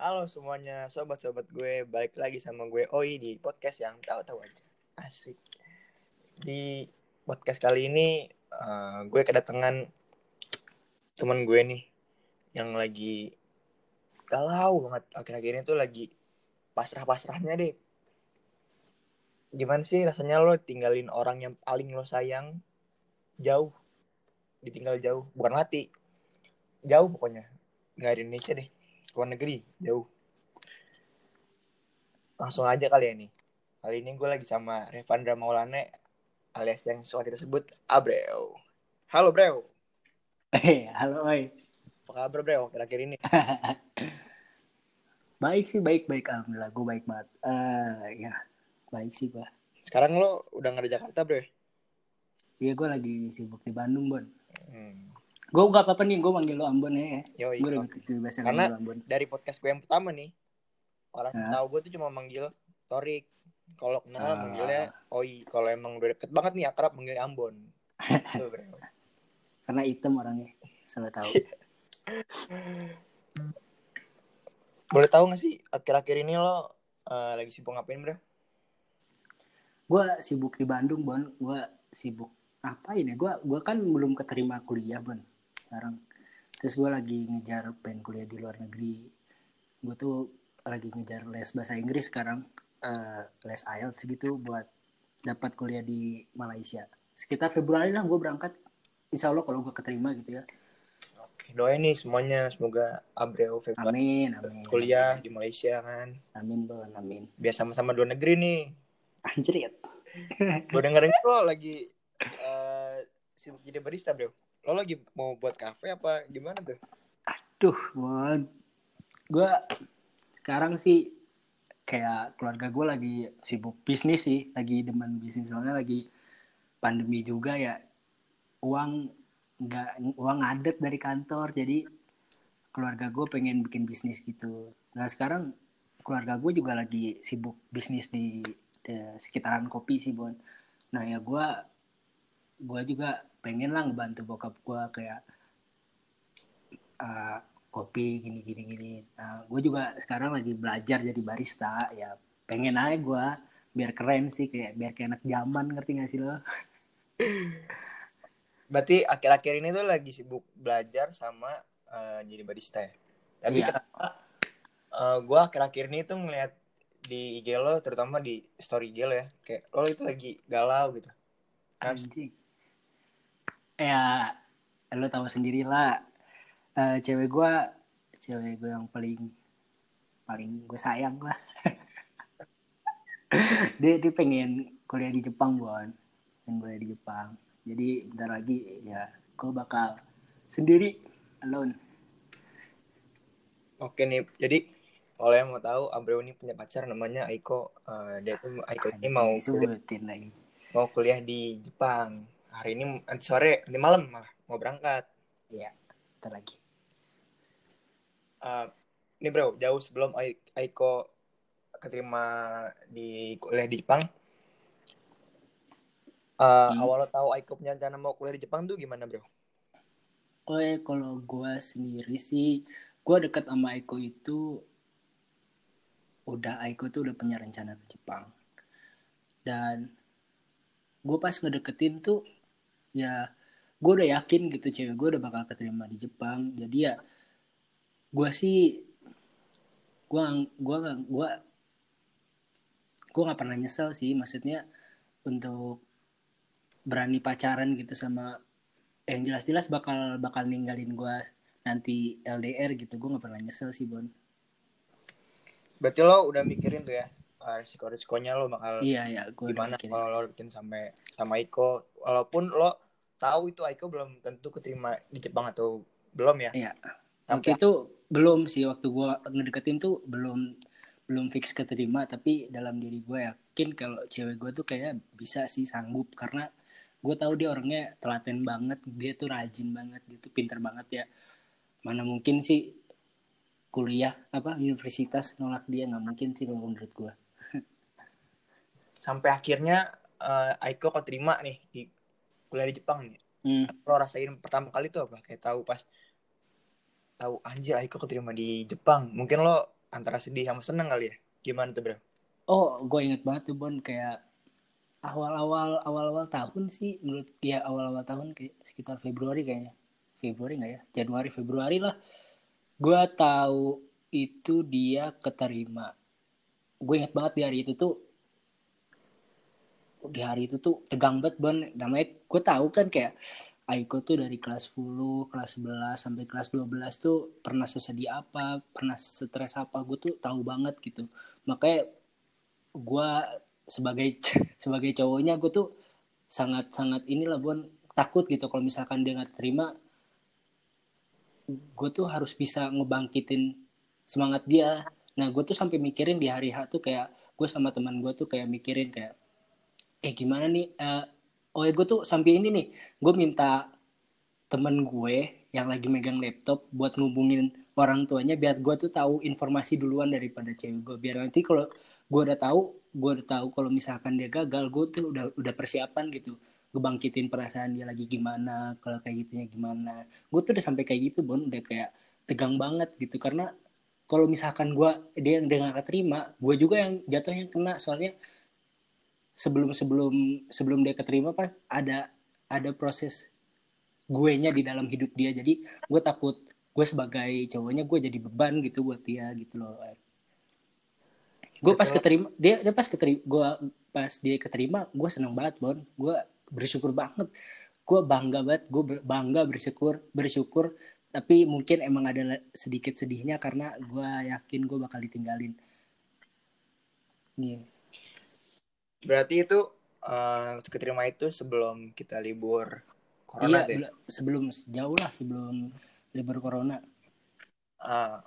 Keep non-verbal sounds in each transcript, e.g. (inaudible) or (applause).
Halo semuanya, sobat-sobat gue, balik lagi sama gue Oi di podcast yang tahu-tahu aja. Asik. Di podcast kali ini uh, gue kedatangan teman gue nih yang lagi galau banget. Akhir-akhir ini tuh lagi pasrah-pasrahnya deh. Gimana sih rasanya lo tinggalin orang yang paling lo sayang? Jauh, ditinggal jauh, bukan mati, jauh pokoknya, nggak di Indonesia deh luar negeri jauh langsung aja kali ya nih kali ini gue lagi sama Revandra Maulane alias yang suka kita sebut Abreu halo Breu Eh, halo, oi. apa kabar Breu kira-kira ini (laughs) Baik sih, baik, baik. Alhamdulillah, gue baik banget. Eh, ya, baik sih, Pak. sekarang lo udah nggak di Jakarta Bre Iya, gue lagi sibuk di Bandung, Bon. hmm. Gue gak apa-apa nih, gue manggil lo Ambon ya. Yoi, Gue udah oke. gitu, biasa Karena- Ambon. dari podcast gue yang pertama nih orang Hah? tahu gue tuh cuma manggil Torik kalau kenal Ah. manggilnya Oi kalau emang udah deket banget nih akrab manggil Ambon Tuh, Breu. (laughs) Karena item orangnya, selalu tahu. (laughs) boleh tahu gak sih akhir-akhir ini lo eh, lagi sibuk ngapain Bre gue sibuk di Bandung, Bon. Gue sibuk apa ini? Gue gua kan belum keterima kuliah, Bon. Sekarang. Terus gue lagi ngejar pengen kuliah di luar negeri. Gue tuh lagi ngejar les bahasa Inggris sekarang. eh, les IELTS gitu buat dapat kuliah di Malaysia. Sekitar Februari lah gue berangkat. Insya Allah kalau gue keterima gitu ya. Oke, doain nih semuanya semoga Abreu Februari Amin, amin. kuliah di Malaysia kan. Amin, Bon, amin. Biar sama-sama dua negeri nih. Anjir ya. Gue dengerin lo lagi eh, sibuk jadi barista, Bro. Lo lagi mau buat kafe apa gimana tuh? Duh, Bon. Gue sekarang sih kayak keluarga gue lagi sibuk bisnis sih. Lagi demen bisnis. Soalnya lagi pandemi juga ya. Uang nggak uang ngadet dari kantor. Jadi keluarga gue pengen bikin bisnis gitu. Nah sekarang keluarga gue juga lagi sibuk bisnis di, di sekitaran kopi sih, Bon. Nah ya gue gue juga pengen lah ngebantu bokap gue kayak uh, kopi gini gini gini. Nah, gue juga sekarang lagi belajar jadi barista ya pengen aja gue biar keren sih kayak biar kayak anak zaman ngerti gak sih lo? Berarti akhir-akhir ini tuh lagi sibuk belajar sama eh, jadi barista ya. Tapi Iya. kenapa eh, gue akhir-akhir ini tuh ngeliat di IG lo, terutama di story IG lo ya, kayak lo itu lagi galau gitu. Sih? Anjing. Ya lo tahu sendiri lah Eh, cewek gue cewek gue yang paling paling gue sayang lah. (laughs) dia dia pengen kuliah di Jepang bon, pengen kuliah di Jepang. Jadi bentar lagi ya gue bakal sendiri alone. Oke nih, jadi kalau yang mau tahu Abreu ini punya pacar namanya Aiko. Eh, dia tuh Aiko ini mau kuliah, lagi. mau kuliah di Jepang. Hari ini nanti sore, nanti malam malah mau berangkat. Ya, bentar lagi. Eh, ini bro, jauh sebelum Ai- Aiko keterima di kuliah di Jepang. Eh, Hmm. Awal tahu Aiko punya rencana mau kuliah di Jepang tuh gimana bro? Oh ya, kalau gue sendiri sih, gue dekat sama Aiko itu udah Aiko tuh udah punya rencana ke Jepang. Dan gue pas ngedeketin tuh ya gue udah yakin gitu cewek gue udah bakal keterima di Jepang. Jadi ya gue sih gue gue gue gue nggak pernah nyesel sih. Maksudnya untuk berani pacaran gitu sama eh, yang jelas-jelas bakal bakal ninggalin gue nanti LDR gitu. Gue nggak pernah nyesel sih Bon. Berarti lo udah mikirin tuh ya risiko-risikonya lo bakal iya ya gue gimana kalau lo bikin sampai sama Aiko. Walaupun lo tahu itu Aiko belum tentu keterima di Jepang atau belum ya. Iya. Waktu itu belum sih waktu gue ngedeketin tuh belum belum fix keterima tapi dalam diri gue yakin kalau cewek gue tuh kayak bisa sih sanggup karena gue tahu dia orangnya telaten banget dia tuh rajin banget dia tuh pinter banget ya mana mungkin sih kuliah apa universitas nolak dia nggak mungkin sih kalau menurut gue sampai akhirnya eh, Aiko keterima nih di kuliah di Jepang nih. hmm. Lo rasain pertama kali tuh apa? Kayak tahu pas tahu anjir Aiko keterima di Jepang. Mungkin lo antara sedih sama seneng kali ya gimana tuh bro oh gue inget banget tuh Bon kayak awal-awal awal-awal tahun sih menurut ya awal-awal tahun kayak sekitar Februari kayaknya Februari nggak ya Januari Februari lah gue tahu itu dia keterima gue inget banget di hari itu tuh di hari itu tuh tegang banget Bon namanya gue tahu kan kayak Aiko tuh dari kelas 10, kelas 11 sampai kelas 12 tuh pernah sesedih apa, pernah stres apa, gue tuh tahu banget gitu. Makanya gue sebagai (laughs) sebagai cowoknya gue tuh sangat sangat inilah Bon takut gitu kalau misalkan dia nggak terima gue tuh harus bisa ngebangkitin semangat dia nah gue tuh sampai mikirin di hari H tuh kayak gue sama teman gue tuh kayak mikirin kayak eh gimana nih uh, oh ya gue tuh sampai ini nih gue minta temen gue yang lagi megang laptop buat ngubungin orang tuanya biar gue tuh tahu informasi duluan daripada cewek gue biar nanti kalau gue udah tahu gue udah tahu kalau misalkan dia gagal gue tuh udah udah persiapan gitu. Ngebangkitin perasaan dia lagi gimana kalau kayak gitunya gimana. Gue tuh udah sampai kayak gitu bon. Udah kayak tegang banget gitu. Karena kalau misalkan gue dia yang dengar terima gue juga yang jatuhnya kena. Soalnya sebelum sebelum sebelum dia keterima pas ada ada proses gue nya di dalam hidup dia. Jadi gue takut gue sebagai cowoknya gue jadi beban gitu buat dia gitu loh gue pas keterima dia dia pas keterima gue pas dia keterima gue seneng banget bon. Gue bersyukur banget. Gue bangga banget gue bangga bersyukur bersyukur. Tapi mungkin emang ada sedikit sedihnya karena gue yakin gue bakal ditinggalin. Nih berarti itu uh, keterima itu sebelum kita libur corona iya, deh. sebelum jauh lah sebelum libur corona uh,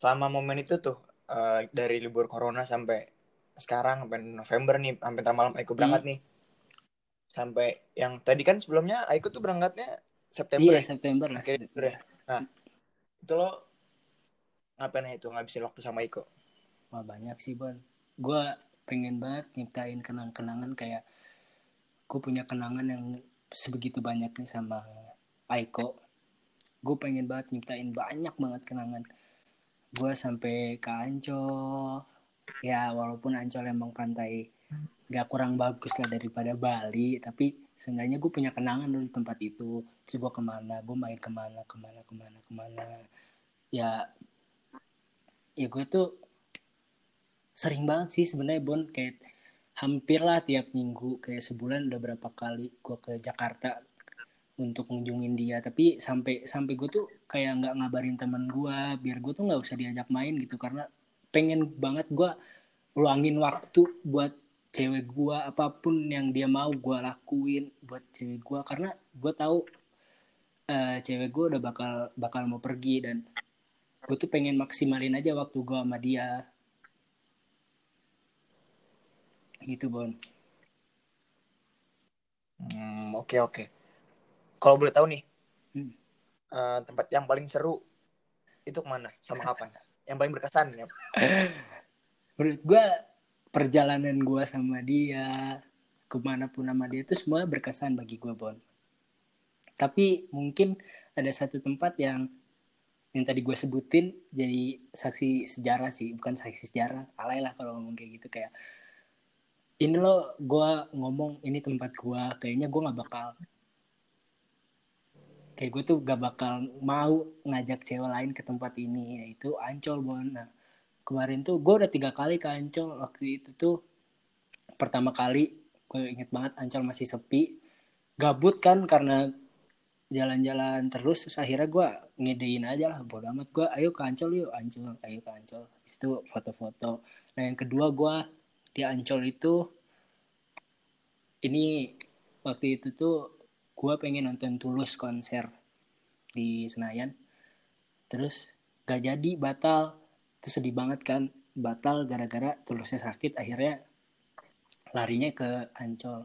selama momen itu tuh uh, dari libur corona sampai sekarang sampai November nih sampai malam aku berangkat hmm. nih sampai yang tadi kan sebelumnya Aiko tuh berangkatnya September. Iya, September lah. September. Ya. Nah, itu lo ngapain itu ngabisin waktu sama Aiko? Wah, banyak sih, Bon. Gue pengen banget nyiptain kenang-kenangan kayak gue punya kenangan yang sebegitu banyaknya sama Aiko. Gue pengen banget nyiptain banyak banget kenangan. Gue sampai ke Ancol. Ya, walaupun Ancol emang pantai gak kurang bagus lah daripada Bali tapi seenggaknya gue punya kenangan dulu tempat itu terus gue ke mana gue main ke mana ke mana ke mana ke mana ya ya gue tuh sering banget sih sebenarnya Bon. Kayak hampir lah tiap minggu kayak sebulan udah berapa kali gue ke Jakarta untuk ngunjungin dia. Tapi sampai sampai gue tuh kayak nggak ngabarin teman gue biar gue tuh nggak usah diajak main gitu. Karena pengen banget gue luangin waktu buat cewek gue apa pun yang dia mau gue lakuin buat cewek gue karena gue tahu uh, cewek gue udah bakal bakal mau pergi dan gue tuh pengen maksimalin aja waktu gue sama dia gitu bon. Hmm, oke okay, oke. Okay. kalau boleh tahu nih hmm. uh, tempat yang paling seru itu ke mana? Sama kapan (laughs) yang paling berkesan ya menurut gue perjalanan gue sama dia ke mana pun sama dia itu semua berkesan bagi gue Bon. Tapi mungkin ada satu tempat yang yang tadi gue sebutin jadi saksi sejarah sih. Bukan saksi sejarah alay lah kalau ngomong kayak gitu. Kayak ini lo gue ngomong ini tempat gue kayaknya gue nggak bakal kayak gue tuh gak bakal mau ngajak cewek lain ke tempat ini. Yaitu ancol bon. Nah kemarin tuh gue udah tiga kali ke Ancol. Waktu itu tuh pertama kali gue inget banget Ancol masih sepi. Gabut kan karena jalan-jalan terus terus akhirnya gue ngedein aja lah bodo amat. Gue ayo ke Ancol yuk Ancol ayo ke Ancol. Itu foto-foto. Nah yang kedua gue di Ancol itu ini waktu itu tuh gue pengen nonton Tulus konser di Senayan. Terus gak jadi batal. Itu sedih banget kan batal gara-gara tulusnya sakit akhirnya larinya ke Ancol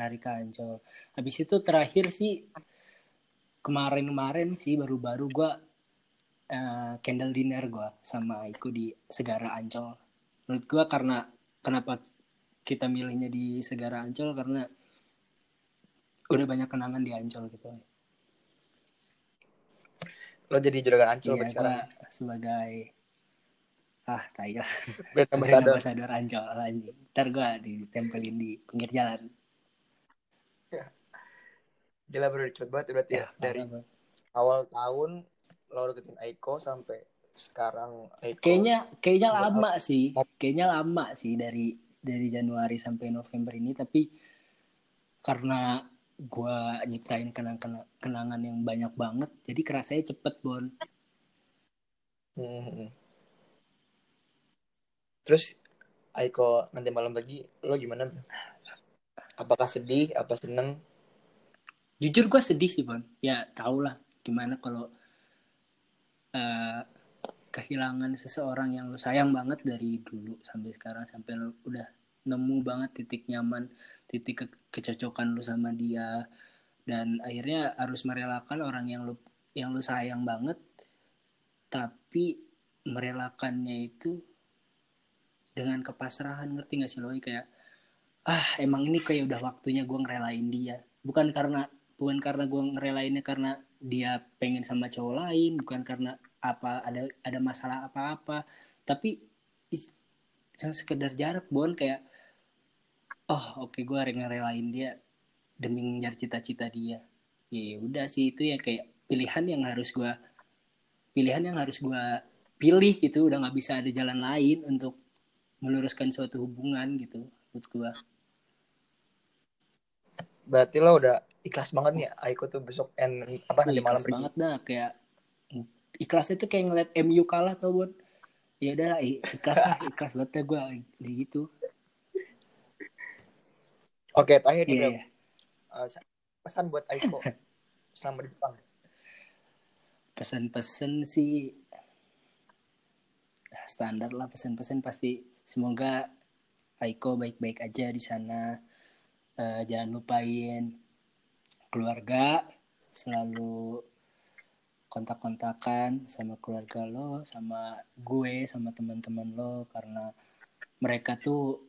lari ke Ancol. Habis itu terakhir sih kemarin-kemarin sih baru-baru gue uh, candle dinner gue sama Aiko di Segara Ancol. Menurut gue karena kenapa kita milihnya di Segara Ancol? Karena udah banyak kenangan di Ancol gitu. Lo jadi juragan Ancol iya, sekarang? sebagai ah tai lah. Brand ambassador. ambassador ancol anjing. Ntar gue ditempelin di pinggir jalan. Gila bro, cepet banget berarti ya. Dari parah, Bang. awal tahun lo deketin Aiko sampai sekarang kayaknya kayaknya lama sih kayaknya lama sih dari dari Januari sampai November ini tapi karena gua nyiptain kenang kenangan yang banyak banget jadi kerasanya cepet bon Hmm. Terus Aiko nanti malam lagi lo gimana? Apakah sedih? Apa seneng? jujur gua sedih sih bon ya tau lah gimana kalau eh, kehilangan seseorang yang lu sayang banget dari dulu sampai sekarang sampai lu udah nemu banget titik nyaman titik ke- kecocokan lu sama dia. Dan akhirnya harus merelakan orang yang lu yang lu sayang banget tapi merelakannya itu dengan kepasrahan ngerti gak sih lo kayak ah emang ini kayak udah waktunya gue ngerelain dia. Bukan karena bukan karena gue ngerelainnya karena dia pengen sama cowok lain bukan karena apa ada ada masalah apa-apa. Tapi cuma sekedar jarak bon kayak oh oke gue ngerelain dia demi ngejar cita-cita dia. Ya udah sih itu ya kayak pilihan yang harus gue pilihan yang harus gue pilih gitu. Udah nggak bisa ada jalan lain untuk meluruskan suatu hubungan gitu menurut gue Berarti lo udah ikhlas banget nih Aiko tuh besok en apa nanti malam ikhlas pergi. banget dah kayak ikhlasnya tuh kayak ngeliat MU kalah tau buat ya udah lah ikhlas lah ikhlas banget gue kayak gitu Oke, terakhir nih iya bro. iya. Eh, pesan buat Aiko selama di Jepang. pesan-pesan sih nah, standar lah pesan-pesan pasti semoga Aiko baik-baik aja di sana Eh, jangan lupain keluarga selalu kontak-kontakan sama keluarga lo sama gue sama teman-teman lo karena mereka tuh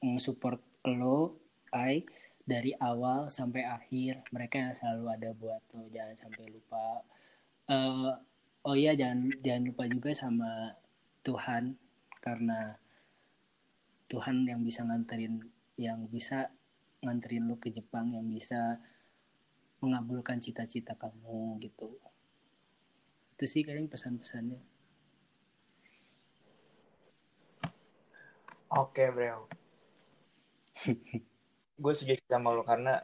nge-support lo I dari awal sampai akhir. Mereka yang selalu ada buat lo jangan sampai lupa. Eh, oh iya jangan jangan lupa juga sama Tuhan karena Tuhan yang bisa nganterin yang bisa nganterin lo ke Jepang yang bisa mengabulkan cita-cita kamu gitu itu sih kayaknya pesan-pesannya Oke, bro. (laughs) gue setuju sama lo karena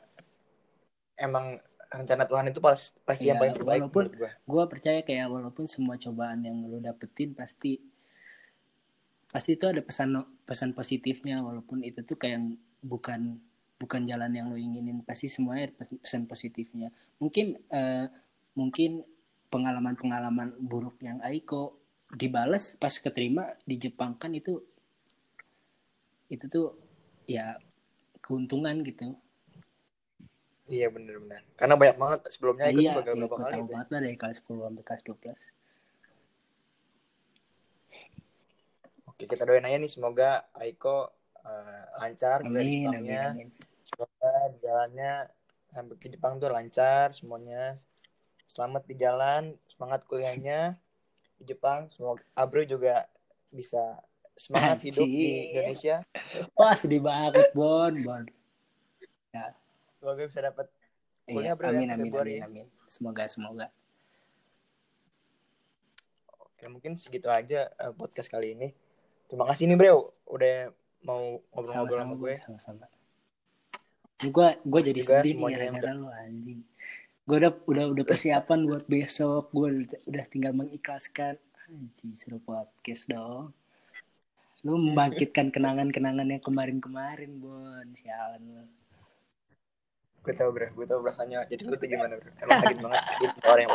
emang rencana Tuhan itu pas, pasti yang Iya, paling terbaik walaupun- gue. gue percaya kayak walaupun semua cobaan yang lo dapetin pasti pasti itu ada pesan pesan positifnya walaupun itu tuh kayak bukan bukan jalan yang lo inginin pasti semuanya pesan positifnya mungkin eh, mungkin pengalaman-pengalaman buruk yang Aiko dibalas pas keterima di Jepang kan itu itu tuh ya keuntungan gitu Iya bener-bener. Karena banyak banget sebelumnya ikut iya juga iya, berapa kali. tahu tuh. banget lah dari kelas 10 sampai kelas 12 Oke, kita doain aja nih semoga Aiko eh, lancar amin amin amin jalannya sampai ke Jepang tuh lancar semuanya. Selamat di jalan, semangat kuliahnya di Jepang. Semoga Abro juga bisa semangat hidup di. Indonesia. Wah sedih banget Bon Bon. Semoga bisa dapat Iya, Kuliah, bro, ya, amin amin Februari. amin amin. Semoga semoga. Oke, mungkin segitu aja eh, podcast kali ini. Terima kasih nih, Bro, udah mau ngobrol-ngobrol sama gue. gue sama-sama. Gue gue jadi sedih nih gara-gara lu anjing. Gue udah udah udah persiapan buat besok. Gue udah, udah tinggal mengikhlaskan. Anjing suruh podcast dong. Lu membangkitkan kenangan-kenangan yang kemarin-kemarin, Bon. Sialan lu. Gue tau, Bro. Gue tau rasanya jadi lu tuh gimana, Bro. Emang sakit banget (laughs) jadi orang yang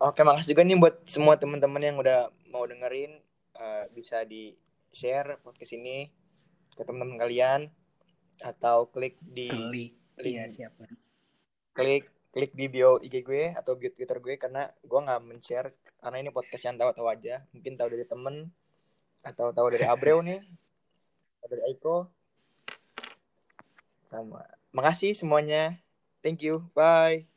Oke, makasih juga nih buat semua teman-teman yang udah mau dengerin. Eh, bisa di-share podcast ini ke teman-teman kalian. Atau klik di Klik. link Iya, siapa? klik klik di bio IG gue atau bio Twitter gue karena gue nggak men-share karena ini podcast yang tahu-tahu aja mungkin tahu dari temen atau tahu dari Abreu nih atau dari Aiko sama makasih semuanya thank you bye